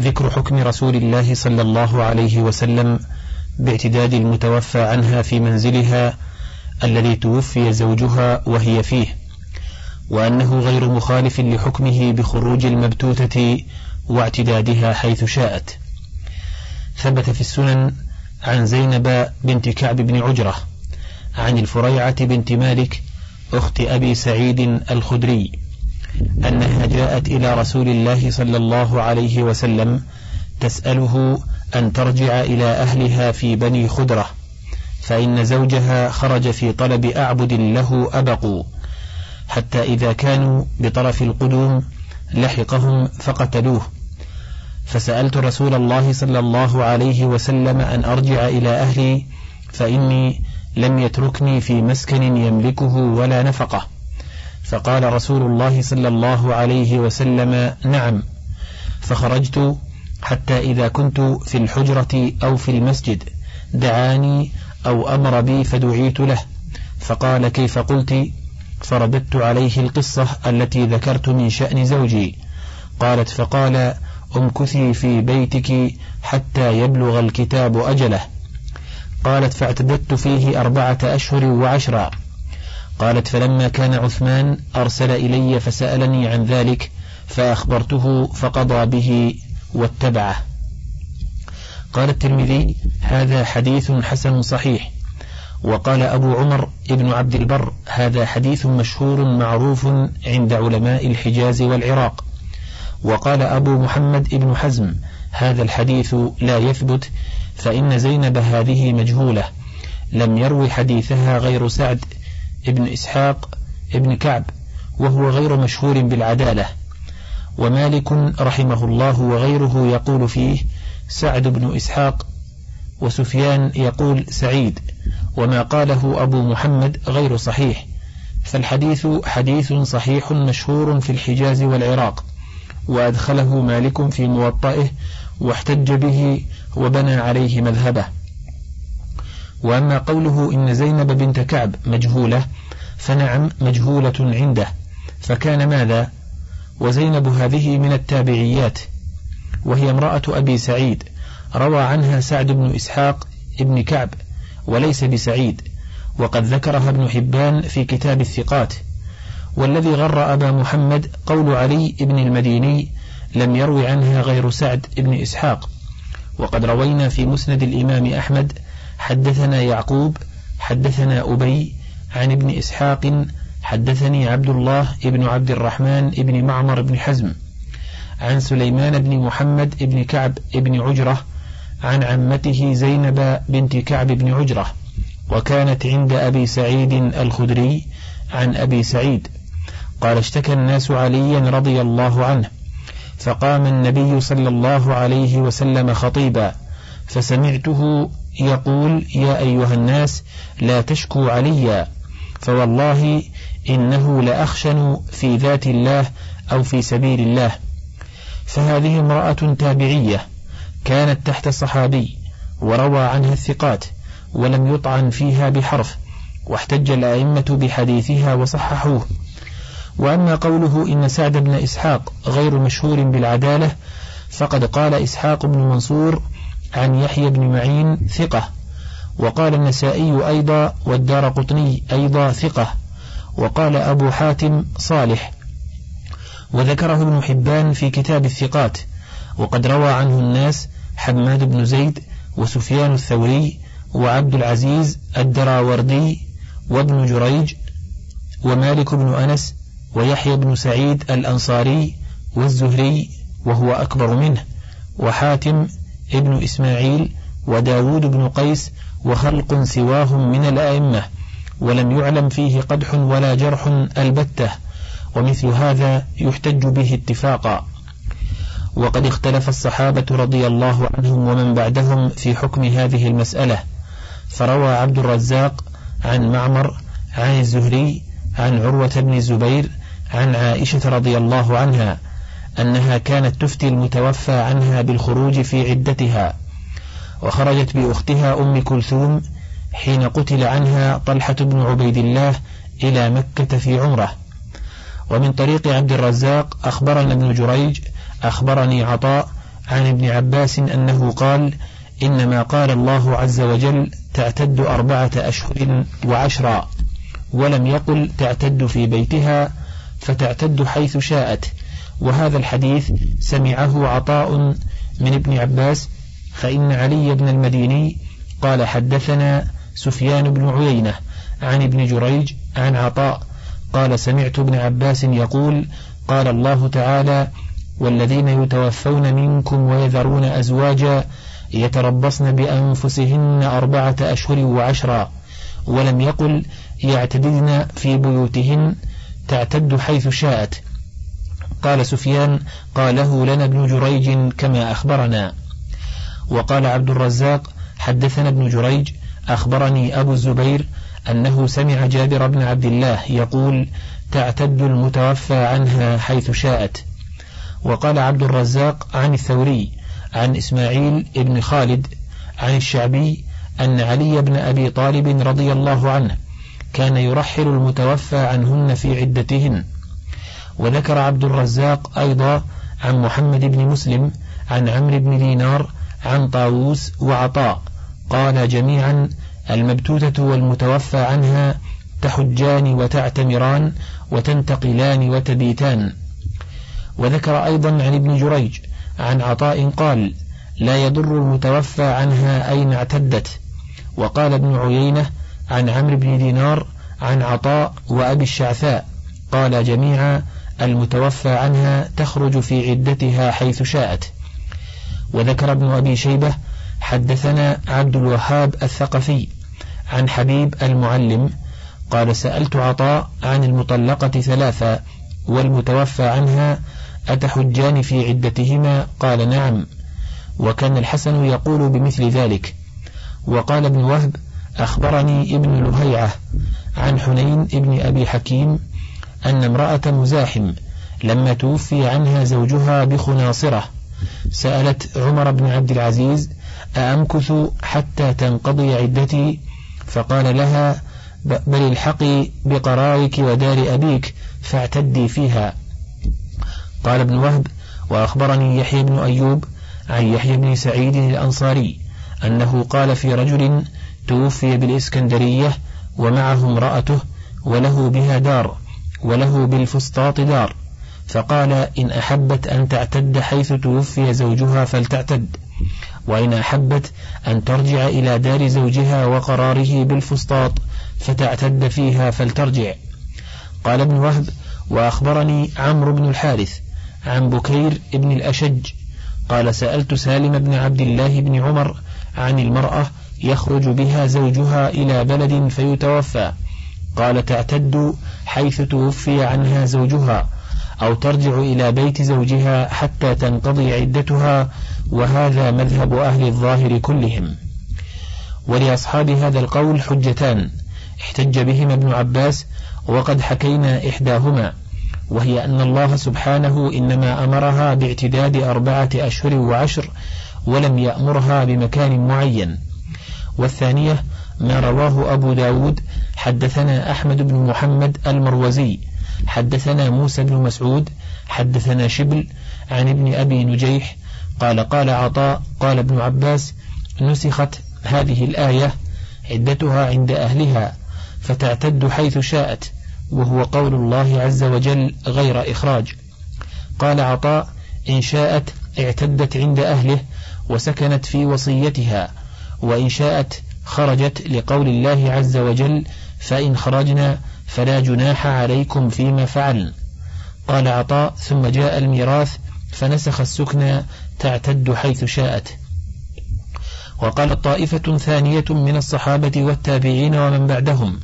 ذكر حكم رسول الله صلى الله عليه وسلم باعتداد المتوفى عنها في منزلها الذي توفي زوجها وهي فيه وأنه غير مخالف لحكمه بخروج المبتوتة واعتدادها حيث شاءت. ثبت في السنن عن زينب بنت كعب بن عجرة عن الفريعة بنت مالك أخت أبي سعيد الخدري. أنها جاءت إلى رسول الله صلى الله عليه وسلم تسأله أن ترجع إلى أهلها في بني خدرة فإن زوجها خرج في طلب أعبد له أبقوا حتى إذا كانوا بطرف القدوم لحقهم فقتلوه. فسألت رسول الله صلى الله عليه وسلم أن أرجع إلى أهلي فإني لم يتركني في مسكن يملكه ولا نفقة. فقال رسول الله صلى الله عليه وسلم نعم فخرجت حتى إذا كنت في الحجرة أو في المسجد دعاني أو أمر بي فدعيت له. فقال كيف قلت؟ فرددت عليه القصة التي ذكرت من شأن زوجي. قالت فقال امكثي في بيتك حتى يبلغ الكتاب أجله. قالت فاعتددت فيه أربعة أشهر وعشرا. قالت فلما كان عثمان أرسل إلي فسألني عن ذلك فأخبرته فقضى به واتبعه. قال الترمذي هذا حديث حسن صحيح. وقال أبو عمر ابن عبد البر هذا حديث مشهور معروف عند علماء الحجاز والعراق. وقال أبو محمد ابن حزم هذا الحديث لا يثبت فإن زينب هذه مجهولة. لم يروي حديثها غير سعد ابن إسحاق ابن كعب وهو غير مشهور بالعدالة. ومالك رحمه الله وغيره يقول فيه سعد بن إسحاق وسفيان يقول سعيد وما قاله أبو محمد غير صحيح. فالحديث حديث صحيح مشهور في الحجاز والعراق وأدخله مالك في موطئه واحتج به وبنى عليه مذهبه. وأما قوله إن زينب بنت كعب مجهولة فنعم مجهولة عنده. فكان ماذا؟ وزينب هذه من التابعيات وهي امرأة أبي سعيد روى عنها سعد بن إسحاق ابن كعب وليس بسعيد وقد ذكرها ابن حبان في كتاب الثقات. والذي غر أبا محمد قول علي بن المديني لم يروي عنها غير سعد بن إسحاق. وقد روينا في مسند الإمام أحمد حدثنا يعقوب حدثنا أبي عن ابن إسحاق حدثني عبد الله بن عبد الرحمن بن معمر بن حزم عن سليمان بن محمد بن كعب بن عجرة عن عمته زينب بنت كعب بن عجرة وكانت عند أبي سعيد الخدري عن أبي سعيد قال اشتكى الناس عليا رضي الله عنه فقام النبي صلى الله عليه وسلم خطيبا فسمعته يقول يا أيها الناس لا تشكوا عليا فوالله إنه لأخشن في ذات الله أو في سبيل الله. فهذه امرأة تابعية كانت تحت صحابي وروى عنها الثقات ولم يطعن فيها بحرف واحتج الأئمة بحديثها وصححوه. وأما قوله إن سعد بن إسحاق غير مشهور بالعدالة فقد قال إسحاق بن منصور عن يحيى بن معين ثقة. وقال النسائي أيضا والدار قطني أيضا ثقة. وقال أبو حاتم صالح. وذكره ابن حبان في كتاب الثقات. وقد روى عنه الناس حماد بن زيد وسفيان الثوري وعبد العزيز الدراوردي وابن جريج ومالك بن أنس ويحيى بن سعيد الأنصاري والزهري وهو أكبر منه. وحاتم ابن إسماعيل وداود بن قيس وخلق سواهم من الأئمة ولم يعلم فيه قدح ولا جرح البتة ومثل هذا يحتج به اتفاقا. وقد اختلف الصحابة رضي الله عنهم ومن بعدهم في حكم هذه المسألة فروى عبد الرزاق عن معمر عن الزهري عن عروة بن الزبير عن عائشة رضي الله عنها أنها كانت تفتي المتوفى عنها بالخروج في عدتها وخرجت بأختها أم كلثوم حين قتل عنها طلحة بن عبيد الله إلى مكة في عمرة. ومن طريق عبد الرزاق أخبرنا ابن جريج أخبرني عطاء عن ابن عباس أنه قال إنما قال الله عز وجل تعتد أربعة أشهر وعشرا ولم يقل تعتد في بيتها فتعتد حيث شاءت. وهذا الحديث سمعه عطاء من ابن عباس فإن علي بن المديني قال حدثنا سفيان بن عيينة عن ابن جريج عن عطاء قال سمعت ابن عباس يقول قال الله تعالى والذين يتوفون منكم ويذرون أزواجا يتربصن بأنفسهن أربعة أشهر وعشرا ولم يقل يعتددن في بيوتهن تعتد حيث شاءت. قال سفيان قاله لنا ابن جريج كما أخبرنا. وقال عبد الرزاق حدثنا ابن جريج أخبرني أبو الزبير أنه سمع جابر بن عبد الله يقول تعتد المتوفى عنها حيث شاءت. وقال عبد الرزاق عن الثوري عن إسماعيل بن خالد عن الشعبي أن علي بن أبي طالب رضي الله عنه كان يرحل المتوفى عنهن في عدتهن. وذكر عبد الرزاق أيضا عن محمد بن مسلم عن عمرو بن دينار عن طاووس وعطاء. قال جميعا المبتوتة والمتوفى عنها تحجان وتعتمران وتنتقلان وتبيتان. وذكر أيضا عن ابن جريج عن عطاء قال لا يضر المتوفى عنها أين اعتدت. وقال ابن عيينة عن عمرو بن دينار عن عطاء وأبي الشعثاء. قال جميعا المتوفى عنها تخرج في عدتها حيث شاءت. وذكر ابن أبي شيبة حدثنا عبد الوهاب الثقفي عن حبيب المعلم قال سألت عطاء عن المطلقة ثلاثة والمتوفى عنها أتحجان في عدتهما؟ قال نعم. وكان الحسن يقول بمثل ذلك. وقال ابن وهب أخبرني ابن لهيعة عن حنين ابن أبي حكيم أن امرأة مزاحم لما توفي عنها زوجها بخناصرة. سألت عمر بن عبد العزيز أأمكث حتى تنقضي عدتي؟ فقال لها بل الحقي بقرارك ودار أبيك فاعتدي فيها. قال ابن وهب وأخبرني يحيى بن أيوب عن يحيى بن سعيد الأنصاري أنه قال في رجل توفي بالإسكندرية ومعه امرأته وله بها دار. وله بالفسطاط دار. فقال إن أحبت أن تعتد حيث توفي زوجها فلتعتد. وإن أحبت أن ترجع إلى دار زوجها وقراره بالفسطاط فتعتد فيها فلترجع. قال ابن وهب وأخبرني عمرو بن الحارث عن بكير بن الأشج. قال سألت سالم بن عبد الله بن عمر عن المرأة يخرج بها زوجها إلى بلد فيتوفى. قال تعتد حيث توفي عنها زوجها أو ترجع إلى بيت زوجها حتى تنقضي عدتها وهذا مذهب أهل الظاهر كلهم. ولأصحاب هذا القول حجتان احتج بهما ابن عباس وقد حكينا إحداهما وهي أن الله سبحانه إنما أمرها باعتداد أربعة أشهر وعشر ولم يأمرها بمكان معين. والثانية ما رواه أبو داود. حدثنا أحمد بن محمد المروزي. حدثنا موسى بن مسعود. حدثنا شبل عن ابن أبي نجيح. قال قال عطاء قال ابن عباس نسخت هذه الآية عدتها عند أهلها فتعتد حيث شاءت وهو قول الله عز وجل غير إخراج. قال عطاء إن شاءت اعتدت عند أهله وسكنت في وصيتها وإن شاءت خرجت لقول الله عز وجل فإن خرجنا فلا جناح عليكم فيما فعلن قال عطاء ثم جاء الميراث فنسخ السكنى تعتد حيث شاءت. وقال طائفة ثانية من الصحابة والتابعين ومن بعدهم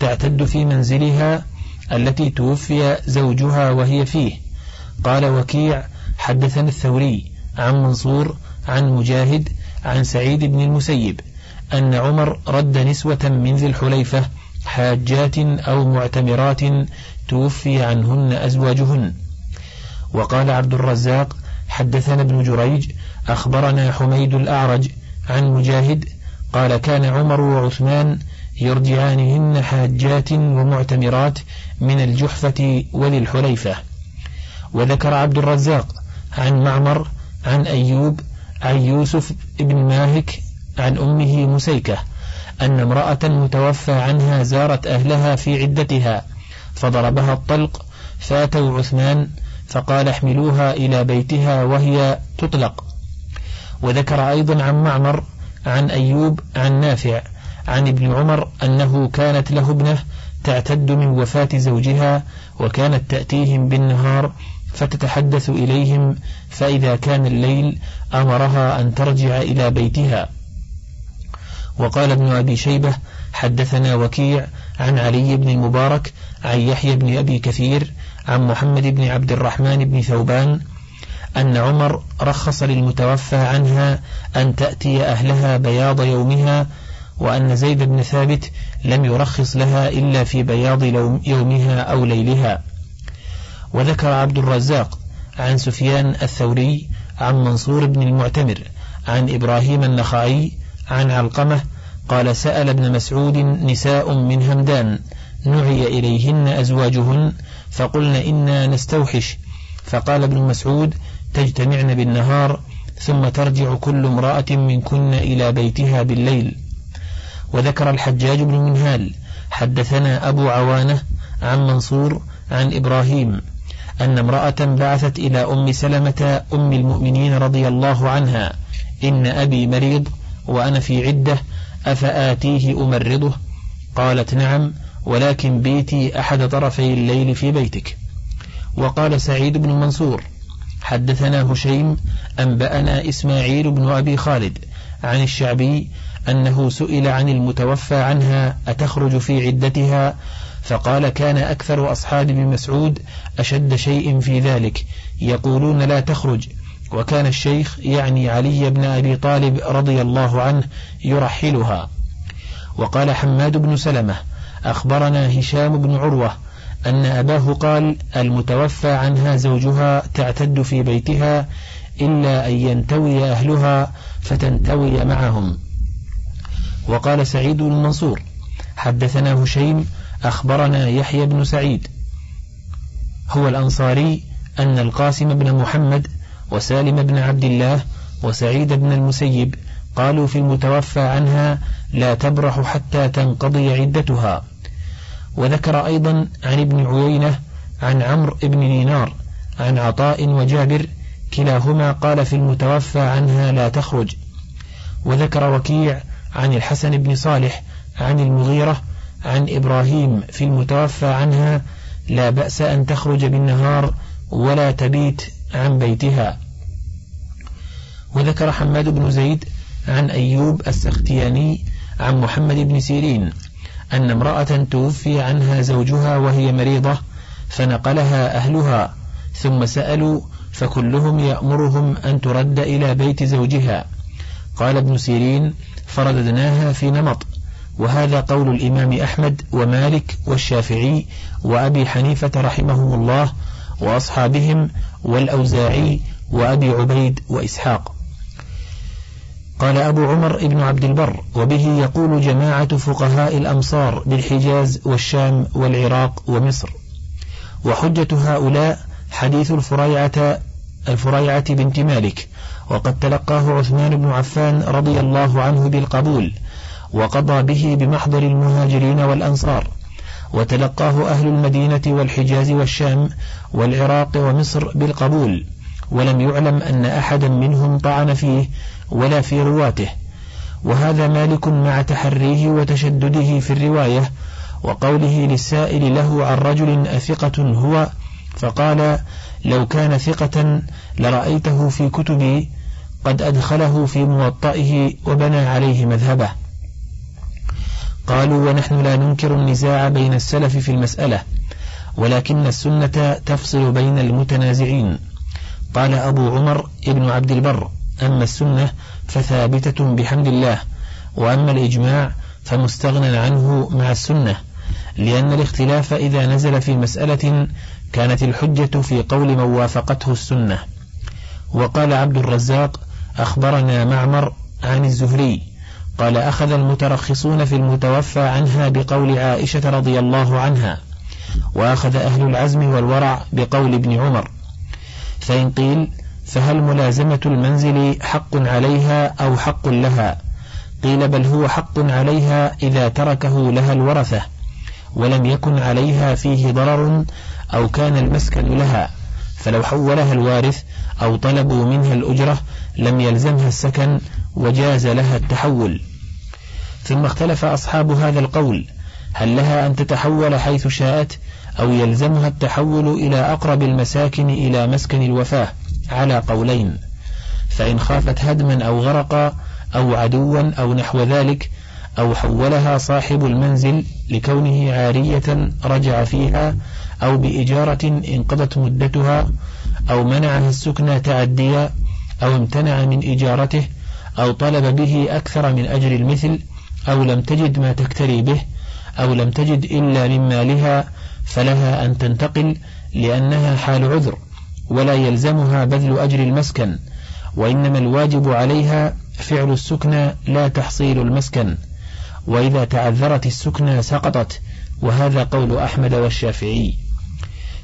تعتد في منزلها التي توفي زوجها وهي فيه. قال وكيع حدثنا الثوري عن منصور عن مجاهد عن سعيد بن المسيب. أن عمر رد نسوة من ذي الحليفة حاجات أو معتمرات توفي عنهن أزواجهن. وقال عبد الرزاق حدثنا ابن جريج أخبرنا حميد الأعرج عن مجاهد قال كان عمر وعثمان يرجعانهن حاجات ومعتمرات من الجحفة وللحليفة. وذكر عبد الرزاق عن معمر عن أيوب عن يوسف بن ماهك عن أمه مسيكة أن امرأة متوفى عنها زارت أهلها في عدتها فضربها الطلق فاتوا عثمان فقال احملوها إلى بيتها وهي تطلق. وذكر أيضا عن معمر عن أيوب عن نافع عن ابن عمر أنه كانت له ابنة تعتد من وفاة زوجها وكانت تأتيهم بالنهار فتتحدث إليهم فإذا كان الليل أمرها أن ترجع إلى بيتها. وقال ابن أبي شيبة حدثنا وكيع عن علي بن المبارك عن يحيى بن أبي كثير عن محمد بن عبد الرحمن بن ثوبان أن عمر رخص للمتوفى عنها أن تأتي أهلها بياض يومها وأن زيد بن ثابت لم يرخص لها إلا في بياض يومها أو ليلها. وذكر عبد الرزاق عن سفيان الثوري عن منصور بن المعتمر عن إبراهيم النخعي عن علقمة قال سأل ابن مسعود نساء من همدان نعي إليهن أزواجهن فقلن إنا نستوحش. فقال ابن مسعود تجتمعن بالنهار ثم ترجع كل امرأة منكن إلى بيتها بالليل. وذكر الحجاج بن منهال حدثنا أبو عوانة عن منصور عن إبراهيم أن امرأة بعثت إلى أم سلمة أم المؤمنين رضي الله عنها إن أبي مريض وأنا في عدة أفآتيه أمرضه؟ قالت نعم ولكن بيتي أحد طرفي الليل في بيتك. وقال سعيد بن منصور حدثنا هشيم أنبأنا إسماعيل بن أبي خالد عن الشعبي أنه سئل عن المتوفى عنها أتخرج في عدتها؟ فقال كان أكثر أصحاب ابن مسعود أشد شيء في ذلك يقولون لا تخرج وكان الشيخ يعني علي بن أبي طالب رضي الله عنه يرحلها. وقال حماد بن سلمة أخبرنا هشام بن عروة أن أباه قال المتوفى عنها زوجها تعتد في بيتها إلا أن ينتوي أهلها فتنتوي معهم. وقال سعيد بن منصور حدثنا هشيم أخبرنا يحيى بن سعيد. هو الأنصاري أن القاسم بن محمد وسالم بن عبد الله وسعيد بن المسيب قالوا في المتوفى عنها لا تبرح حتى تنقضي عدتها. وذكر أيضا عن ابن عيينة عن عمرو بن دينار عن عطاء وجابر كلاهما قال في المتوفى عنها لا تخرج. وذكر وكيع عن الحسن بن صالح عن المغيرة عن إبراهيم في المتوفى عنها لا بأس أن تخرج بالنهار ولا تبيت عن بيتها. وذكر حماد بن زيد عن أيوب السختياني عن محمد بن سيرين أن امرأة توفي عنها زوجها وهي مريضة فنقلها أهلها ثم سألوا فكلهم يأمرهم أن ترد إلى بيت زوجها. قال ابن سيرين فرددناها في نمط وهذا قول الإمام أحمد ومالك والشافعي وأبي حنيفة رحمهم الله وأصحابهم والأوزاعي وأبي عبيد وإسحاق. قال أبو عمر ابن عبد البر وبه يقول جماعة فقهاء الأمصار بالحجاز والشام والعراق ومصر. وحجة هؤلاء حديث الفريعة الفريعة بنت مالك وقد تلقاه عثمان بن عفان رضي الله عنه بالقبول وقضى به بمحضر المهاجرين والأنصار. وتلقاه أهل المدينة والحجاز والشام والعراق ومصر بالقبول ولم يعلم أن أحدا منهم طعن فيه ولا في رواته. وهذا مالك مع تحريه وتشدده في الرواية وقوله للسائل له عن رجل أثقة هو فقال لو كان ثقة لرأيته في كتبي قد أدخله في موطئه وبنى عليه مذهبه. قالوا ونحن لا ننكر النزاع بين السلف في المسألة ولكن السنة تفصل بين المتنازعين. قال أبو عمر ابن عبد البر أما السنة فثابتة بحمد الله وأما الإجماع فمستغنى عنه مع السنة لأن الاختلاف إذا نزل في مسألة كانت الحجة في قول من وافقته السنة. وقال عبد الرزاق أخبرنا معمر عن الزهري قال أخذ المترخصون في المتوفى عنها بقول عائشة رضي الله عنها وأخذ أهل العزم والورع بقول ابن عمر. فإن قيل فهل ملازمة المنزل حق عليها أو حق لها؟ قيل بل هو حق عليها إذا تركه لها الورثة ولم يكن عليها فيه ضرر أو كان المسكن لها. فلو حولها الوارث أو طلبوا منها الأجرة لم يلزمها السكن وجاز لها التحول. ثم اختلف أصحاب هذا القول هل لها أن تتحول حيث شاءت أو يلزمها التحول إلى أقرب المساكن إلى مسكن الوفاة؟ على قولين فإن خافت هدما أو غرقا أو عدوا أو نحو ذلك أو حولها صاحب المنزل لكونه عارية رجع فيها أو بإجارة انقضت مدتها أو منعها السكنى تعديا أو امتنع من إجارته أو طلب به أكثر من أجر المثل أو لم تجد ما تكتري به أو لم تجد إلا من مالها فلها أن تنتقل لأنها حال عذر. ولا يلزمها بذل أجر المسكن وإنما الواجب عليها فعل السكنى لا تحصيل المسكن وإذا تعذرت السكنى سقطت وهذا قول أحمد والشافعي.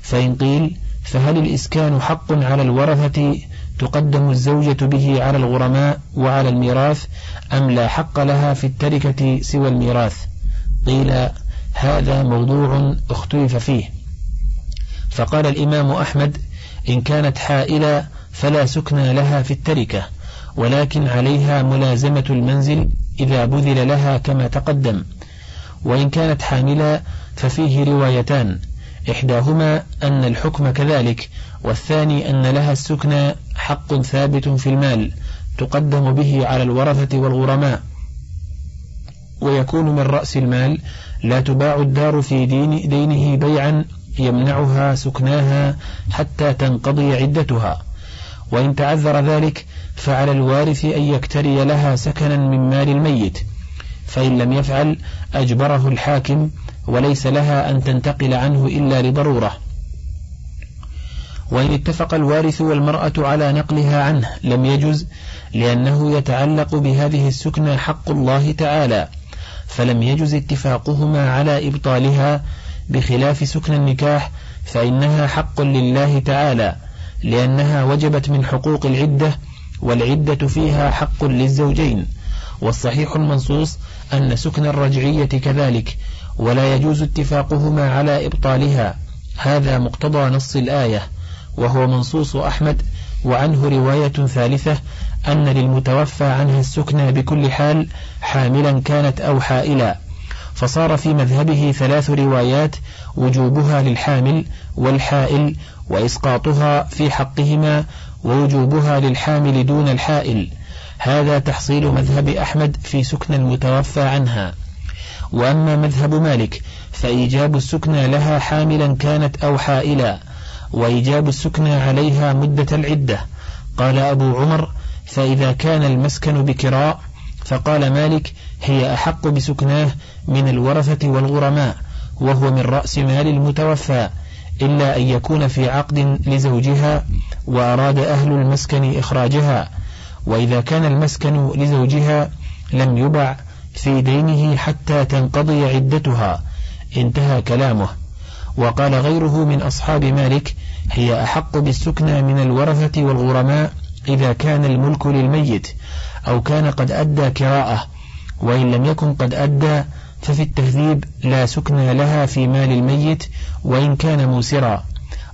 فإن قيل فهل الإسكان حق على الورثة تقدم الزوجة به على الغرماء وعلى الميراث أم لا حق لها في التركة سوى الميراث؟ قيل هذا موضوع اختلف فيه. فقال الإمام أحمد إن كانت حائلة فلا سكن لها في التركة ولكن عليها ملازمة المنزل إذا بذل لها كما تقدم. وإن كانت حاملة ففيه روايتان إحداهما أن الحكم كذلك والثاني أن لها السكنى حق ثابت في المال تقدم به على الورثة والغرماء. ويكون من رأس المال لا تباع الدار في دين دينه بيعا يمنعها سكناها حتى تنقضي عدتها. وإن تعذر ذلك فعلى الوارث أن يكتري لها سكنا من مال الميت. فإن لم يفعل أجبره الحاكم وليس لها أن تنتقل عنه إلا لضرورة. وإن اتفق الوارث والمرأة على نقلها عنه لم يجز لأنه يتعلق بهذه السكنى حق الله تعالى. فلم يجز اتفاقهما على إبطالها بخلاف سكن النكاح فإنها حق لله تعالى لأنها وجبت من حقوق العدة والعدة فيها حق للزوجين. والصحيح المنصوص أن سكن الرجعية كذلك ولا يجوز اتفاقهما على إبطالها. هذا مقتضى نص الآية. وهو منصوص أحمد وعنه رواية ثالثة أن للمتوفى عنها السكنى بكل حال حاملا كانت أو حائلا. فصار في مذهبه ثلاث روايات وجوبها للحامل والحائل وإسقاطها في حقهما ووجوبها للحامل دون الحائل. هذا تحصيل مذهب أحمد في سكن المتوفى عنها. وأما مذهب مالك فإيجاب السكنى لها حاملا كانت أو حائلا وإيجاب السكنى عليها مدة العدة. قال أبو عمر فإذا كان المسكن بكراء فقال مالك هي أحق بسكناه من الورثة والغرماء وهو من رأس مال المتوفى إلا أن يكون في عقد لزوجها وأراد أهل المسكن إخراجها وإذا كان المسكن لزوجها لم يبع في دينه حتى تنقضي عدتها انتهى كلامه. وقال غيره من أصحاب مالك هي أحق بالسكنى من الورثة والغرماء إذا كان الملك للميت أو كان قد أدى كراءه وإن لم يكن قد أدى ففي التهذيب لا سكن لها في مال الميت وإن كان موسرا.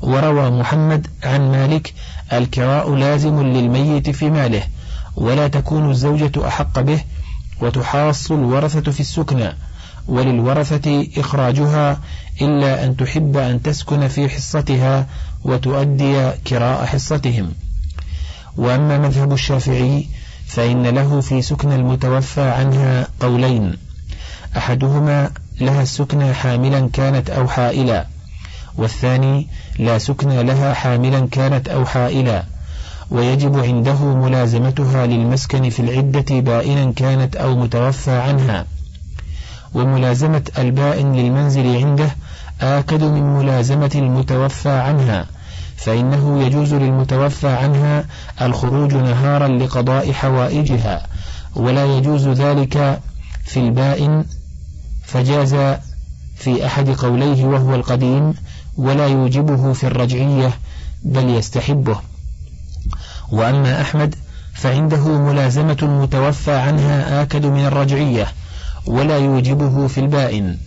وروى محمد عن مالك الكراء لازم للميت في ماله ولا تكون الزوجة أحق به وتحاص الورثة في السكنى وللورثة إخراجها إلا أن تحب أن تسكن في حصتها وتؤدي كراء حصتهم. وأما مذهب الشافعي فإن له في سكن المتوفى عنها قولين. أحدهما لها السكنى حاملا كانت أو حائلا والثاني لا سكنى لها حاملا كانت أو حائلا ويجب عنده ملازمتها للمسكن في العدة بائنا كانت أو متوفى عنها. وملازمة البائن للمنزل عنده آكد من ملازمة المتوفى عنها. فإنه يجوز للمتوفى عنها الخروج نهارا لقضاء حوائجها ولا يجوز ذلك في البائن فجاز في أحد قوليه وهو القديم ولا يوجبه في الرجعية بل يستحبه. وأما أحمد فعنده ملازمة المتوفى عنها آكد من الرجعية ولا يوجبه في البائن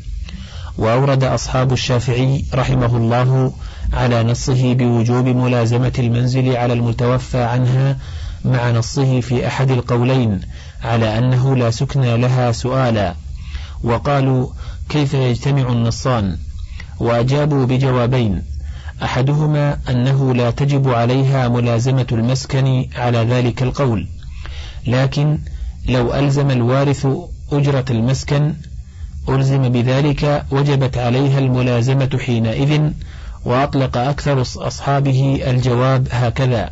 وأورد أصحاب الشافعي رحمه الله على نصه بوجوب ملازمة المنزل على المتوفى عنها مع نصه في أحد القولين على أنه لا سكن لها سؤالا. وقالوا كيف يجتمع النصان؟ وأجابوا بجوابين أحدهما أنه لا تجب عليها ملازمة المسكن على ذلك القول لكن لو ألزم الوارث أجرة المسكن ألزم بذلك وجبت عليها الملازمة حينئذ وأطلق أكثر أصحابه الجواب هكذا.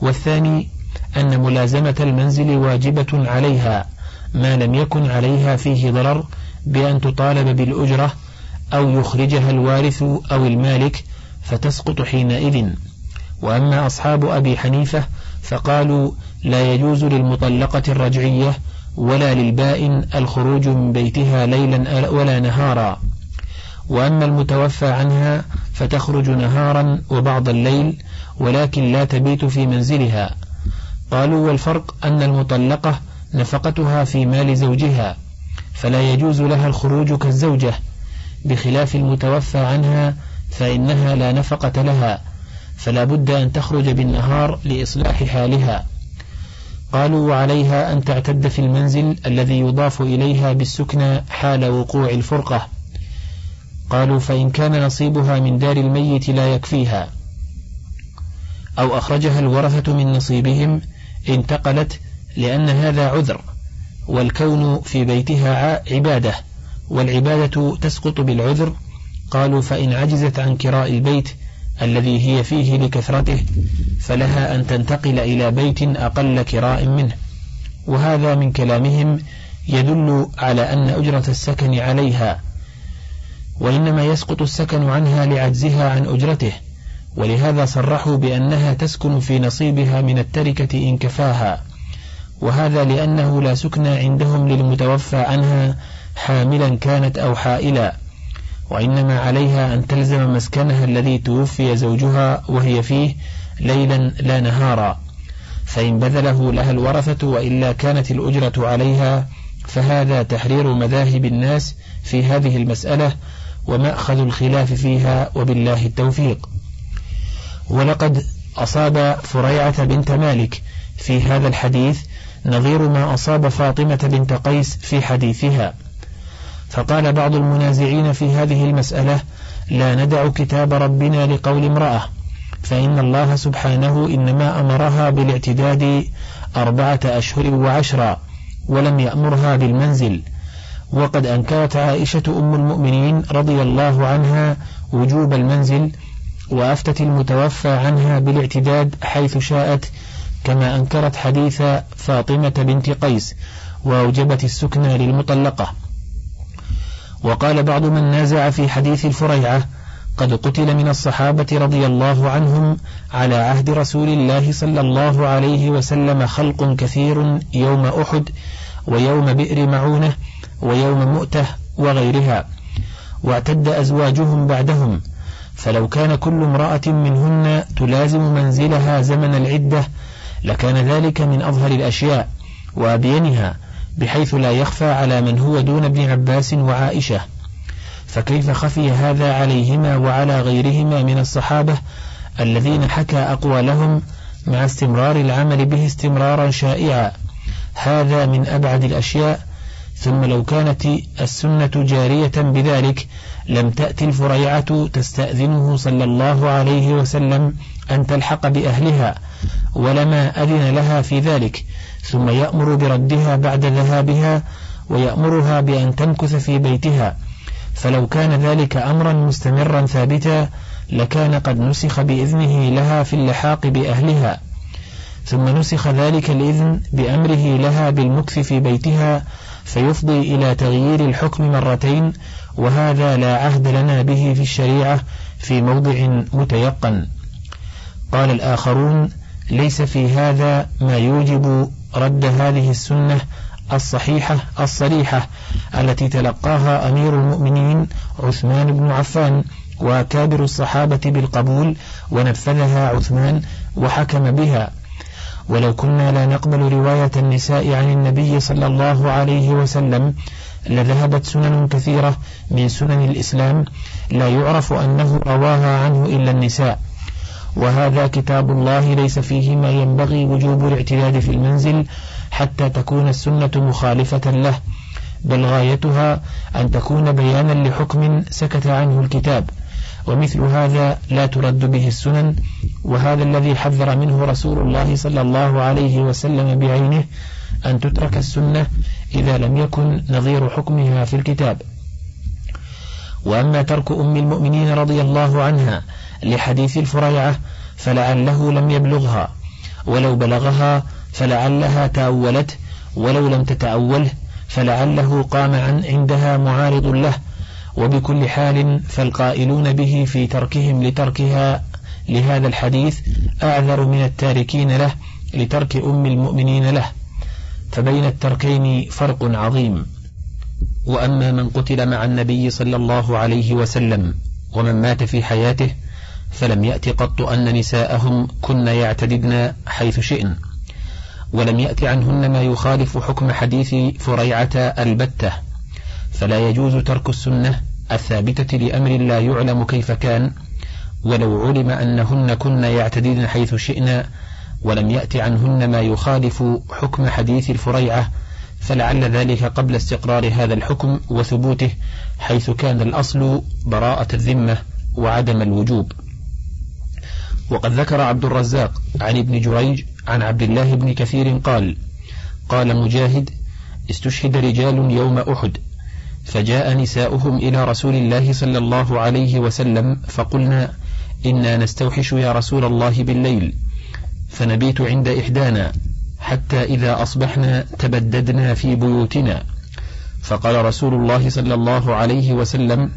والثاني أن ملازمة المنزل واجبة عليها ما لم يكن عليها فيه ضرر بأن تطالب بالأجرة أو يخرجها الوارث أو المالك فتسقط حينئذ. وأما أصحاب أبي حنيفة فقالوا لا يجوز للمطلقة الرجعية ولا للبائن الخروج من بيتها ليلا ولا نهارا. وأما المتوفى عنها فتخرج نهارا وبعض الليل ولكن لا تبيت في منزلها. قالوا والفرق أن المطلقة نفقتها في مال زوجها فلا يجوز لها الخروج كالزوجة. بخلاف المتوفى عنها فإنها لا نفقة لها فلا بد أن تخرج بالنهار لإصلاح حالها. قالوا وعليها أن تعتد في المنزل الذي يضاف إليها بالسكنى حال وقوع الفرقة. قالوا فإن كان نصيبها من دار الميت لا يكفيها. أو أخرجها الورثة من نصيبهم انتقلت لأن هذا عذر والكون في بيتها عبادة والعبادة تسقط بالعذر. قالوا فإن عجزت عن كراء البيت الذي هي فيه لكثرته فلها أن تنتقل إلى بيت أقل كراء منه. وهذا من كلامهم يدل على أن أجرة السكن عليها. وإنما يسقط السكن عنها لعجزها عن أجرته ولهذا صرحوا بأنها تسكن في نصيبها من التركة إن كفاها وهذا لأنه لا سكن عندهم للمتوفى عنها حاملا كانت أو حائلا وإنما عليها أن تلزم مسكنها الذي توفي زوجها وهي فيه ليلا لا نهارا فإن بذله لها الورثة وإلا كانت الأجرة عليها فهذا تحرير مذاهب الناس في هذه المسألة ومأخذ الخلاف فيها وبالله التوفيق. ولقد أصاب فريعة بنت مالك في هذا الحديث نظير ما أصاب فاطمة بنت قيس في حديثها. فقال بعض المنازعين في هذه المسألة لا ندع كتاب ربنا لقول امرأة فإن الله سبحانه إنما أمرها بالاعتداد أربعة أشهر وعشرا ولم يأمرها بالمنزل وقد أنكرت عائشة أم المؤمنين رضي الله عنها وجوب المنزل وأفتت المتوفى عنها بالاعتداد حيث شاءت كما أنكرت حديث فاطمة بنت قيس وأوجبت السكن للمطلقة. وقال بعض من نازع في حديث الفريعة قد قتل من الصحابة رضي الله عنهم على عهد رسول الله صلى الله عليه وسلم خلق كثير يوم أحد ويوم بئر معونة ويوم مؤتة وغيرها واعتد أزواجهم بعدهم فلو كان كل امرأة منهن تلازم منزلها زمن العدة لكان ذلك من أظهر الأشياء وأبينها بحيث لا يخفى على من هو دون ابن عباس وعائشة. فكيف خفي هذا عليهما وعلى غيرهما من الصحابة الذين حكى أقوالهم مع استمرار العمل به استمرارا شائعا؟ هذا من أبعد الأشياء ثم لو كانت السنة جارية بذلك لم تأتي الفريعة تستأذنه صلى الله عليه وسلم أن تلحق بأهلها ولما أذن لها في ذلك. ثم يأمر بردها بعد ذهابها ويأمرها بأن تمكث في بيتها. فلو كان ذلك أمرا مستمرا ثابتا لكان قد نسخ بإذنه لها في اللحاق بأهلها. ثم نسخ ذلك الإذن بأمره لها بالمكث في بيتها فيفضي إلى تغيير الحكم مرتين وهذا لا عهد لنا به في الشريعة في موضع متيقن. قال الآخرون ليس في هذا ما يوجب رد هذه السنة الصحيحة الصريحة التي تلقاها أمير المؤمنين عثمان بن عفان وكابر الصحابة بالقبول ونفذها عثمان وحكم بها. ولو كنا لا نقبل رواية النساء عن النبي صلى الله عليه وسلم لذهبت سنن كثيرة من سنن الإسلام لا يعرف أنه رواها عنه إلا النساء. وهذا كتاب الله ليس فيه ما ينبغي وجوب الاعتداد في المنزل حتى تكون السنة مخالفة له بل غايتها أن تكون بيانا لحكم سكت عنه الكتاب. ومثل هذا لا ترد به السنن وهذا الذي حذر منه رسول الله صلى الله عليه وسلم بعينه أن تترك السنة إذا لم يكن نظير حكمها في الكتاب. وأما ترك أم المؤمنين رضي الله عنها لحديث الفريعة فلعله لم يبلغها ولو بلغها فلعلها تأولته ولو لم تتأوله فلعله قام عن عندها معارض له وبكل حال فالقائلون به في تركهم لتركها لهذا الحديث أعذر من التاركين له لترك أم المؤمنين له. فبين التركين فرق عظيم. وأما من قتل مع النبي صلى الله عليه وسلم ومن مات في حياته فلم يأت قط أن نساءهم كن يعتددن حيث شئن. ولم يأت عنهن ما يخالف حكم حديث فريعة البتة. فلا يجوز ترك السنة الثابتة لأمر لا يعلم كيف كان ولو علم أنهن كن يعتدين حيث شئن ولم يأت عنهن ما يخالف حكم حديث الفريعة فلعل ذلك قبل استقرار هذا الحكم وثبوته حيث كان الأصل براءة الذمة وعدم الوجوب. وقد ذكر عبد الرزاق عن ابن جريج عن عبد الله بن كثير قال قال مجاهد استشهد رجال يوم أحد فجاء نساؤهم إلى رسول الله صلى الله عليه وسلم فقلنا إنا نستوحش يا رسول الله بالليل فنبيت عند إحدانا حتى إذا أصبحنا تبددنا في بيوتنا. فقال رسول الله صلى الله عليه وسلم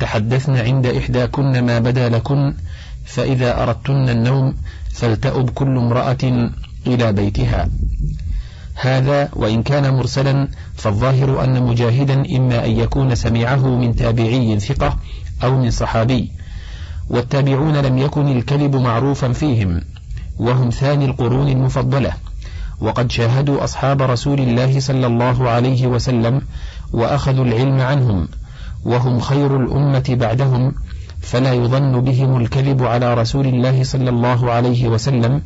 تحدثن عند إحداكن ما بدا لكن فإذا أردتن النوم فلتأب كل امرأة إلى بيتها. هذا وإن كان مرسلا فالظاهر أن مجاهدا إما أن يكون سمعه من تابعي ثقة أو من صحابي والتابعون لم يكن الكذب معروفا فيهم وهم ثاني القرون المفضلة. وقد شاهدوا أصحاب رسول الله صلى الله عليه وسلم وأخذوا العلم عنهم وهم خير الأمة بعدهم فلا يظن بهم الكذب على رسول الله صلى الله عليه وسلم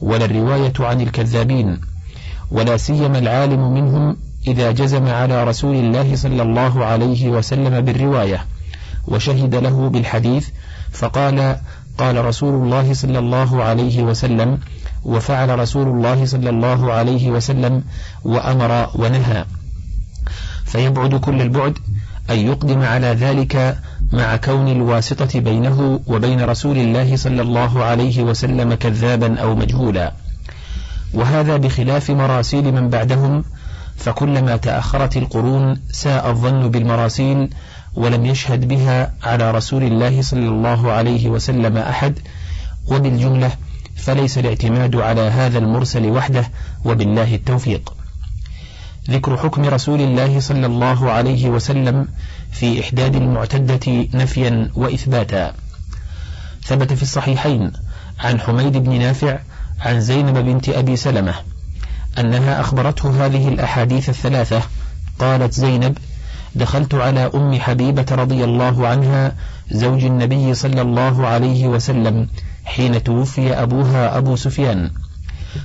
ولا الرواية عن الكذابين. ولا سيما العالم منهم إذا جزم على رسول الله صلى الله عليه وسلم بالرواية وشهد له بالحديث فقال قال رسول الله صلى الله عليه وسلم وفعل رسول الله صلى الله عليه وسلم وأمر ونهى. فيبعد كل البعد أن يقدم على ذلك مع كون الواسطة بينه وبين رسول الله صلى الله عليه وسلم كذابا أو مجهولا. وهذا بخلاف مراسيل من بعدهم فكلما تأخرت القرون ساء الظن بالمراسيل ولم يشهد بها على رسول الله صلى الله عليه وسلم أحد. وبالجملة فليس الاعتماد على هذا المرسل وحده وبالله التوفيق. ذكر حكم رسول الله صلى الله عليه وسلم في إحداد المعتدة نفيا وإثباتا. ثبت في الصحيحين عن حميد بن نافع عن زينب بنت أبي سلمة أنها أخبرته هذه الأحاديث الثلاثة. قالت زينب دخلت على أم حبيبة رضي الله عنها زوج النبي صلى الله عليه وسلم حين توفي أبوها أبو سفيان.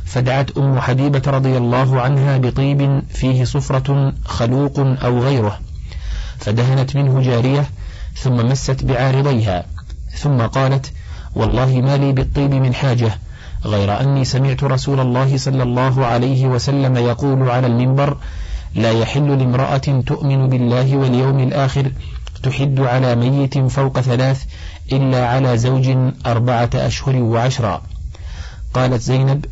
فدعت أم حبيبة رضي الله عنها بطيب فيه صفرة خلوق أو غيره. فدهنت منه جارية ثم مست بعارضيها. ثم قالت والله ما لي بالطيب من حاجة غير أني سمعت رسول الله صلى الله عليه وسلم يقول على المنبر لا يحل لامرأة تؤمن بالله واليوم الآخر تحد على ميت فوق ثلاث إلا على زوج أربعة أشهر وعشرا قالت زينب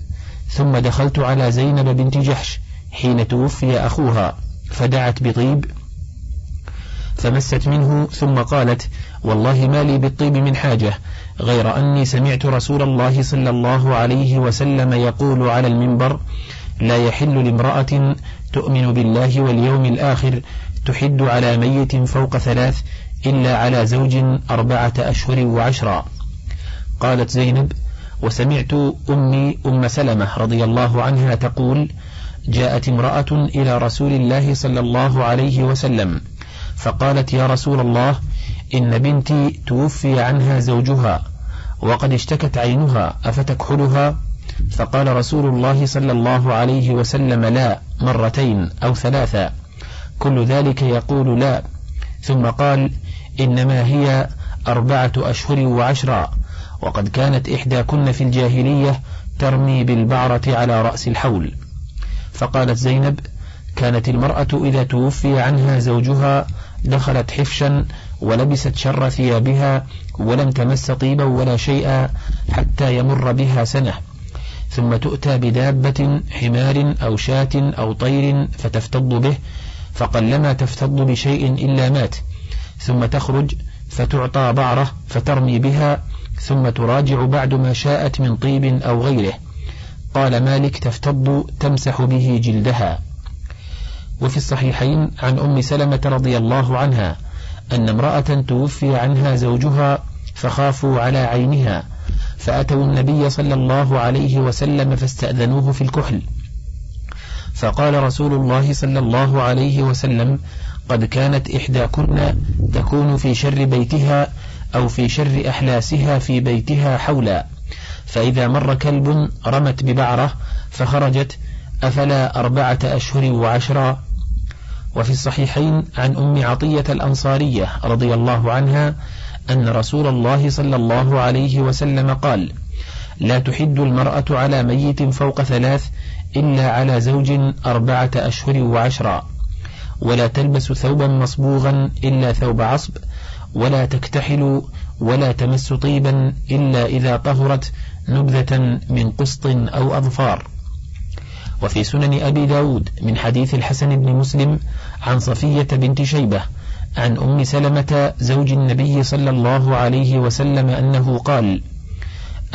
ثم دخلت على زينب بنت جحش حين توفي أخوها فدعت بطيب فمست منه ثم قالت والله ما لي بالطيب من حاجة غير أني سمعت رسول الله صلى الله عليه وسلم يقول على المنبر لا يحل لامرأة تؤمن بالله واليوم الآخر تحد على ميت فوق ثلاث إلا على زوج أربعة أشهر وعشرا قالت زينب وسمعت أمي أم سلمة رضي الله عنها تقول جاءت امرأة إلى رسول الله صلى الله عليه وسلم فقالت يا رسول الله إن بنتي توفي عنها زوجها. وقد اشتكت عينها أفتكحلها؟ فقال رسول الله صلى الله عليه وسلم لا مرتين أو ثلاثا كل ذلك يقول لا. ثم قال إنما هي أربعة أشهر وعشرا وقد كانت إحداكن في الجاهلية ترمي بالبعرة على رأس الحول. فقالت زينب كانت المرأة إذا توفي عنها زوجها دخلت حفشا ولبست شر ثيابها ولم تمس طيبا ولا شيئا حتى يمر بها سنة. ثم تؤتى بدابة حمار أو شاة أو طير فتفتض به فقلما تفتض بشيء إلا مات. ثم تخرج فتعطى بعرة فترمي بها ثم تراجع بعد ما شاءت من طيب أو غيره. قال مالك تفتض تمسح به جلدها. وفي الصحيحين عن أم سلمة رضي الله عنها أن امرأة توفي عنها زوجها فخافوا على عينها فأتوا النبي صلى الله عليه وسلم فاستأذنوه في الكحل. فقال رسول الله صلى الله عليه وسلم قد كانت إحداكن تكون في شر بيتها أو في شر أحلاسها في بيتها حولا فإذا مر كلب رمت ببعرة فخرجت أفلا أربعة أشهر وعشرا وفي الصحيحين عن أم عطية الأنصارية رضي الله عنها أن رسول الله صلى الله عليه وسلم قال لا تحد المرأة على ميت فوق ثلاث إلا على زوج أربعة أشهر وعشرا ولا تلبس ثوبا مصبوغا إلا ثوب عصب ولا تكتحل ولا تمس طيبا إلا إذا طهرت نبذة من قسط أو أظفار. وفي سنن أبي داود من حديث الحسن بن مسلم عن صفية بنت شيبة عن أم سلمة زوج النبي صلى الله عليه وسلم أنه قال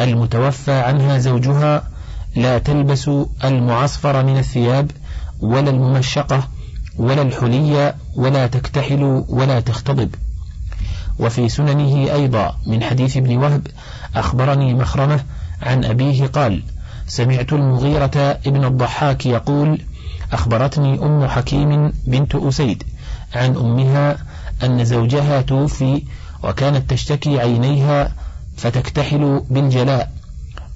المتوفى عنها زوجها لا تلبس المعصفر من الثياب ولا الممشقة ولا الحلي ولا تكتحل ولا تختضب وفي سننه أيضا من حديث ابن وهب أخبرني مخرمة عن أبيه قال سمعت المغيرة ابن الضحاك يقول أخبرتني أم حكيم بنت أسيد عن أمها أن زوجها توفي وكانت تشتكي عينيها فتكتحل بالجلاء.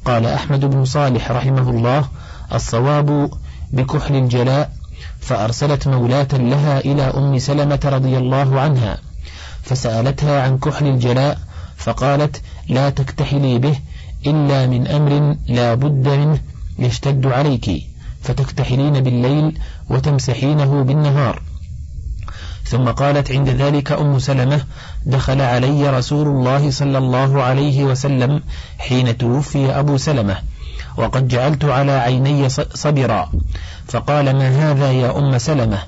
قال أحمد بن صالح رحمه الله الصواب بكحل الجلاء فأرسلت مولاة لها إلى أم سلمة رضي الله عنها فسألتها عن كحل الجلاء فقالت لا تكتحلي به إلا من أمر لا بد منه يشتد عليك فتكتحلين بالليل وتمسحينه بالنهار. ثم قالت عند ذلك أم سلمة دخل علي رسول الله صلى الله عليه وسلم حين توفي أبو سلمة وقد جعلت على عيني صبرا. فقال ما هذا يا أم سلمة؟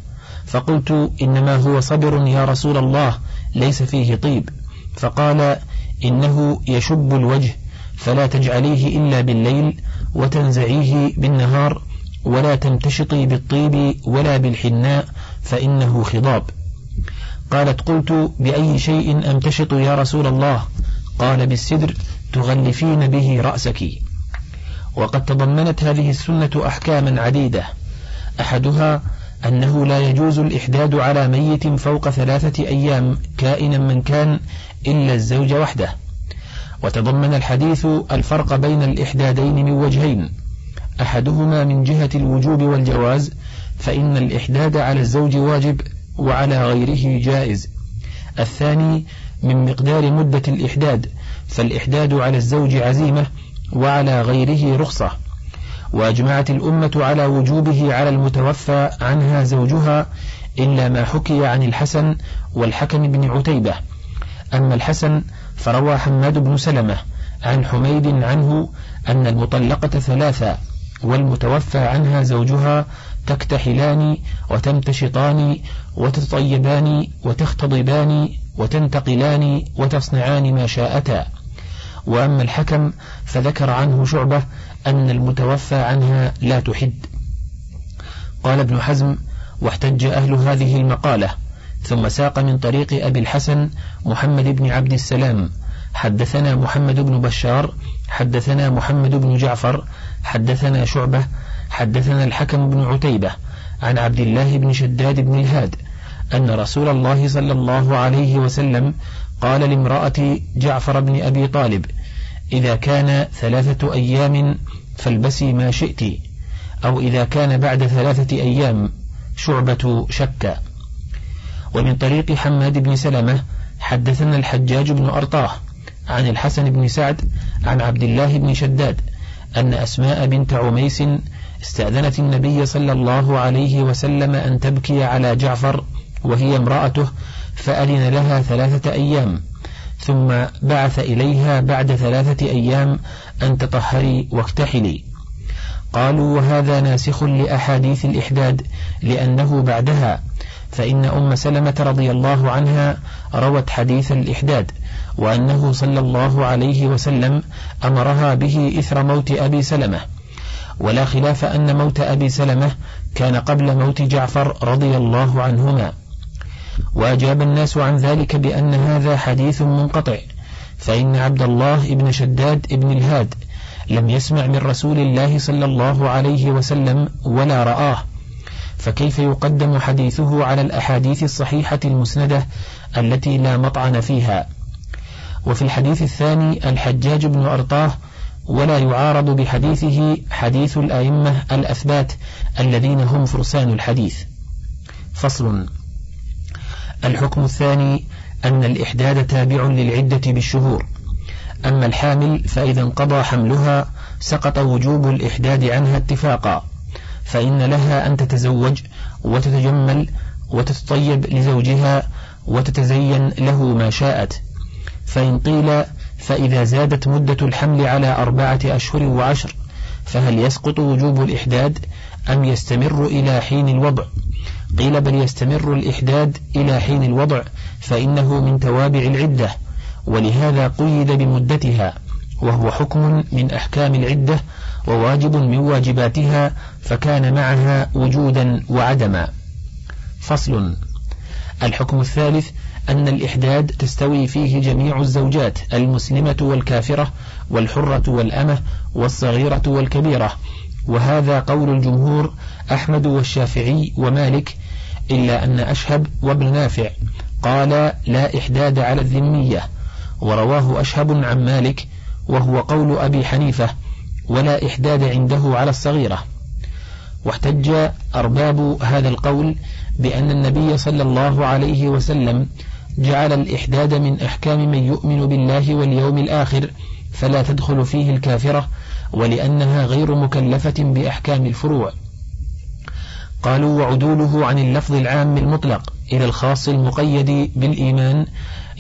فقلت إنما هو صبر يا رسول الله ليس فيه طيب. فقال إنه يشب الوجه فلا تجعليه إلا بالليل وتنزعيه بالنهار ولا تمتشطي بالطيب ولا بالحناء فإنه خضاب. قالت قلت بأي شيء أمتشط يا رسول الله؟ قال بالسدر تغلفين به رأسك. وقد تضمنت هذه السنة أحكاما عديدة. أحدها أنه لا يجوز الإحداد على ميت فوق ثلاثة أيام كائنا من كان إلا الزوج وحده. وتضمن الحديث الفرق بين الإحدادين من وجهين. أحدهما من جهة الوجوب والجواز فإن الإحداد على الزوج واجب وعلى غيره جائز. الثاني من مقدار مدة الإحداد فالإحداد على الزوج عزيمة وعلى غيره رخصة. وأجمعت الأمة على وجوبه على المتوفى عنها زوجها إلا ما حكي عن الحسن والحكم بن عتيبة. أما الحسن فروى حماد بن سلمة عن حميد عنه أن المطلقة ثلاثة والمتوفى عنها زوجها تكتحلان وتمتشطان وتطيبان وتختضبان وتنتقلان وتصنعان ما شاءتا. وأما الحكم فذكر عنه شعبة أن المتوفى عنها لا تحد. قال ابن حزم واحتج أهل هذه المقالة. ثم ساق من طريق أبي الحسن محمد بن عبد السلام. حدثنا محمد بن بشار حدثنا محمد بن جعفر حدثنا شعبة حدثنا الحكم بن عتيبة عن عبد الله بن شداد بن الهاد أن رسول الله صلى الله عليه وسلم قال لامرأة جعفر بن أبي طالب إذا كان ثلاثة أيام فالبسي ما شئت أو إذا كان بعد ثلاثة أيام شعبة شك ومن طريق حماد بن سلمة حدثنا الحجاج بن أرطاه عن الحسن بن سعد عن عبد الله بن شداد أن أسماء بنت عميس استأذنت النبي صلى الله عليه وسلم أن تبكي على جعفر وهي امرأته فأذن لها ثلاثة أيام ثم بعث إليها بعد ثلاثة أيام أن تطهري واكتحلي قالوا وهذا ناسخ لأحاديث الإحداد لأنه بعدها فإن أم سلمة رضي الله عنها روت حديث الإحداد وأنه صلى الله عليه وسلم أمرها به إثر موت أبي سلمة. ولا خلاف أن موت أبي سلمة كان قبل موت جعفر رضي الله عنهما. وأجاب الناس عن ذلك بأن هذا حديث منقطع فإن عبد الله بن شداد بن الهاد لم يسمع من رسول الله صلى الله عليه وسلم ولا رآه. فكيف يقدم حديثه على الأحاديث الصحيحة المسندة التي لا مطعن فيها؟ وفي الحديث الثاني الحجاج بن أرطاه ولا يعارض بحديثه حديث الأئمة الأثبات الذين هم فرسان الحديث. فصل. الحكم الثاني أن الإحداد تابع للعدة بالشهور. أما الحامل فإذا انقضى حملها سقط وجوب الإحداد عنها اتفاقا. فإن لها أن تتزوج وتتجمل وتتطيب لزوجها وتتزين له ما شاءت. فإن قيل فإذا زادت مدة الحمل على أربعة أشهر وعشر فهل يسقط وجوب الإحداد أم يستمر إلى حين الوضع؟ قيل بل يستمر الإحداد إلى حين الوضع فإنه من توابع العدة ولهذا قيد بمدتها. وهو حكم من أحكام العدة وواجب من واجباتها فكان معها وجودا وعدما. فصل. الحكم الثالث أن الإحداد تستوي فيه جميع الزوجات المسلمة والكافرة والحرة والأمة والصغيرة والكبيرة. وهذا قول الجمهور أحمد والشافعي ومالك إلا أن أشهب وابن نافع قال لا إحداد على الذمية. ورواه أشهب عن مالك وهو قول أبي حنيفة ولا إحداد عنده على الصغيرة. واحتج أرباب هذا القول بأن النبي صلى الله عليه وسلم جعل الإحداد من أحكام من يؤمن بالله واليوم الآخر فلا تدخل فيه الكافرة ولأنها غير مكلفة بأحكام الفروع. قالوا وعدوله عن اللفظ العام المطلق إلى الخاص المقيد بالإيمان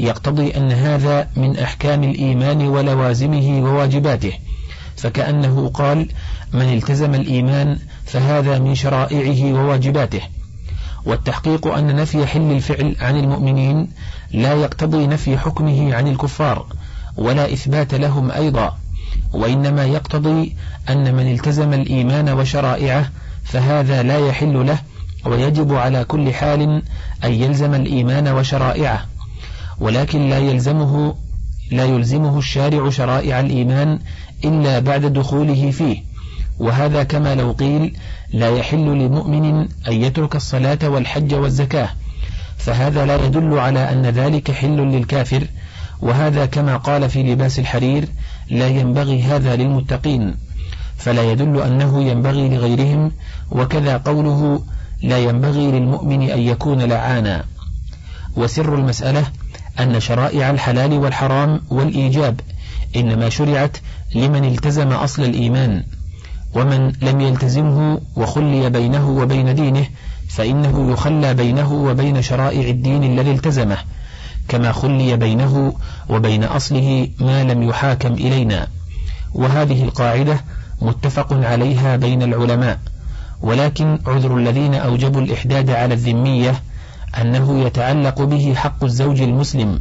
يقتضي أن هذا من أحكام الإيمان ولوازمه وواجباته. فكأنه قال من التزم الإيمان فهذا من شرائعه وواجباته والتحقيق أن نفي حل الفعل عن المؤمنين لا يقتضي نفي حكمه عن الكفار ولا إثبات لهم أيضا. وإنما يقتضي أن من التزم الإيمان وشرائعه فهذا لا يحل له ويجب على كل حال أن يلزم الإيمان وشرائعه ولكن لا يلزمه لا يلزمه الشارع شرائع الإيمان إلا بعد دخوله فيه. وهذا كما لو قيل لا يحل لمؤمن أن يترك الصلاة والحج والزكاة فهذا لا يدل على أن ذلك حل للكافر. وهذا كما قال في لباس الحرير لا ينبغي هذا للمتقين. فلا يدل أنه ينبغي لغيرهم وكذا قوله لا ينبغي للمؤمن أن يكون لعانا. وسر المسألة أن شرائع الحلال والحرام والإيجاب إنما شرعت لمن التزم أصل الإيمان ومن لم يلتزمه وخلي بينه وبين دينه فإنه يخلى بينه وبين شرائع الدين الذي التزمه كما خلي بينه وبين أصله ما لم يحاكم إلينا. وهذه القاعدة متفق عليها بين العلماء ولكن عذر الذين أوجبوا الإحداد على الذمية أنه يتعلق به حق الزوج المسلم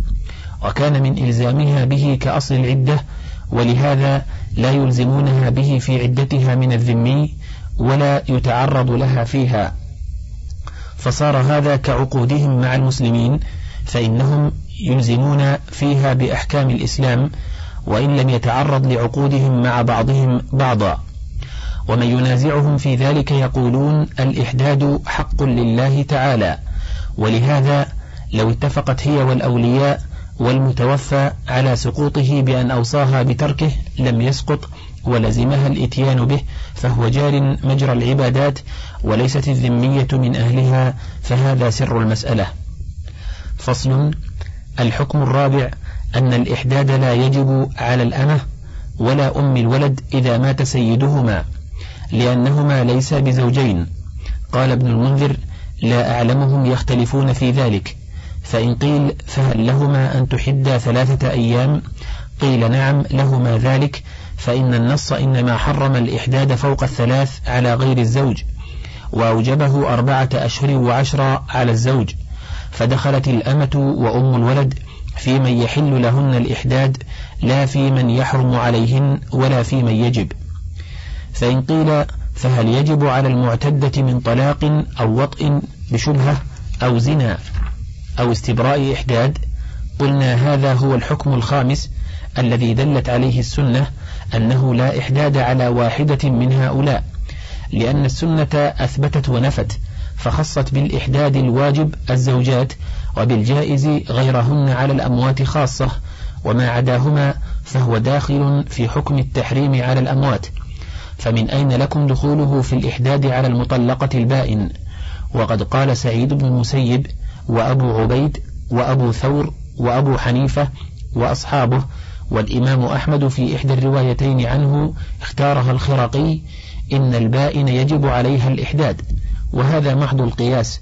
وكان من إلزامها به كأصل العدة ولهذا لا يلزمونها به في عدتها من الذمي ولا يتعرض لها فيها. فصار هذا كعقودهم مع المسلمين فإنهم يلزمون فيها بأحكام الإسلام وإن لم يتعرض لعقودهم مع بعضهم بعضا. ومن ينازعهم في ذلك يقولون الإحداد حق لله تعالى. ولهذا لو اتفقت هي والأولياء والمتوفى على سقوطه بأن أوصاها بتركه لم يسقط ولزمها الإتيان به فهو جار مجرى العبادات وليست الذمية من أهلها فهذا سر المسألة. فصل الحكم الرابع أن الإحداد لا يجب على الأمة ولا أم الولد إذا مات سيدهما لأنهما ليس بزوجين. قال ابن المنذر لا أعلمهم يختلفون في ذلك فإن قيل فهل لهما أن تحدى ثلاثة أيام؟ قيل نعم لهما ذلك فإن النص إنما حرم الإحداد فوق الثلاث على غير الزوج وأوجبه أربعة أشهر وعشرة على الزوج فدخلت الأمة وأم الولد في من يحل لهن الإحداد لا في من يحرم عليهن ولا في من يجب. فإن قيل فهل يجب على المعتدة من طلاق أو وطء بشبهة أو زنا أو استبراء إحداد؟ قلنا هذا هو الحكم الخامس الذي دلت عليه السنة أنه لا إحداد على واحدة من هؤلاء لأن السنة أثبتت ونفت فخصت بالإحداد الواجب الزوجات وبالجائز غيرهن على الأموات خاصة وما عداهما فهو داخل في حكم التحريم على الأموات. فمن أين لكم دخوله في الإحداد على المطلقة البائن؟ وقد قال سعيد بن المسيب وأبو عبيد وأبو ثور وأبو حنيفة وأصحابه والإمام أحمد في إحدى الروايتين عنه اختارها الخرقي إن البائن يجب عليها الإحداد. وهذا محض القياس.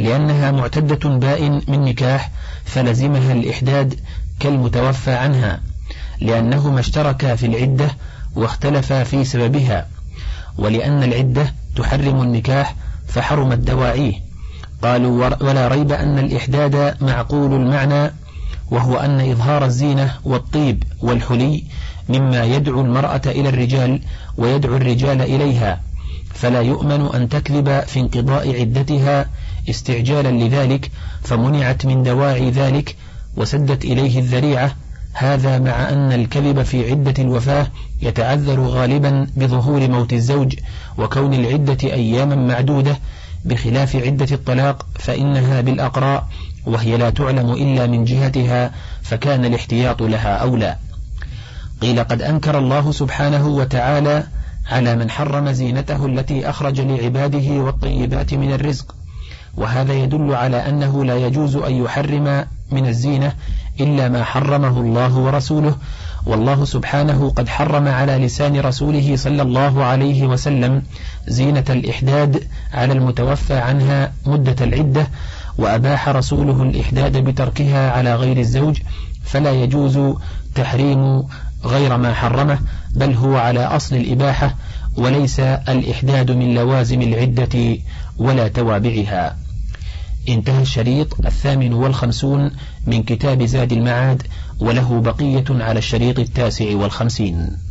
لأنها معتدة بائن من نكاح فلزمها الإحداد كالمتوفى عنها لأنهما اشتركا في العدة واختلفا في سببها ولأن العدة تحرم النكاح فحرمت دواعيه قالوا ولا ريب أن الإحداد معقول المعنى وهو أن إظهار الزينة والطيب والحلي مما يدعو المرأة إلى الرجال ويدعو الرجال إليها فلا يؤمن أن تكذب في انقضاء عدتها استعجالا لذلك فمنعت من دواعي ذلك وسدت إليه الذريعة هذا مع أن الكذب في عدة الوفاة يتعذر غالبا بظهور موت الزوج وكون العدة أياما معدودة بخلاف عدة الطلاق فإنها بالأقراء وهي لا تعلم إلا من جهتها فكان الاحتياط لها أولى. قيل قد أنكر الله سبحانه وتعالى على من حرم زينته التي أخرج لعباده والطيبات من الرزق وهذا يدل على أنه لا يجوز أن يحرم من الزينة إلا ما حرمه الله ورسوله. والله سبحانه قد حرم على لسان رسوله صلى الله عليه وسلم زينة الإحداد على المتوفى عنها مدة العدة وأباح رسوله الإحداد بتركها على غير الزوج فلا يجوز تحريم غير ما حرمه بل هو على أصل الإباحة وليس الإحداد من لوازم العدة ولا توابعها. انتهى الشريط الثامن والخمسون من كتاب زاد المعاد وله بقية على الشريط التاسع والخمسين.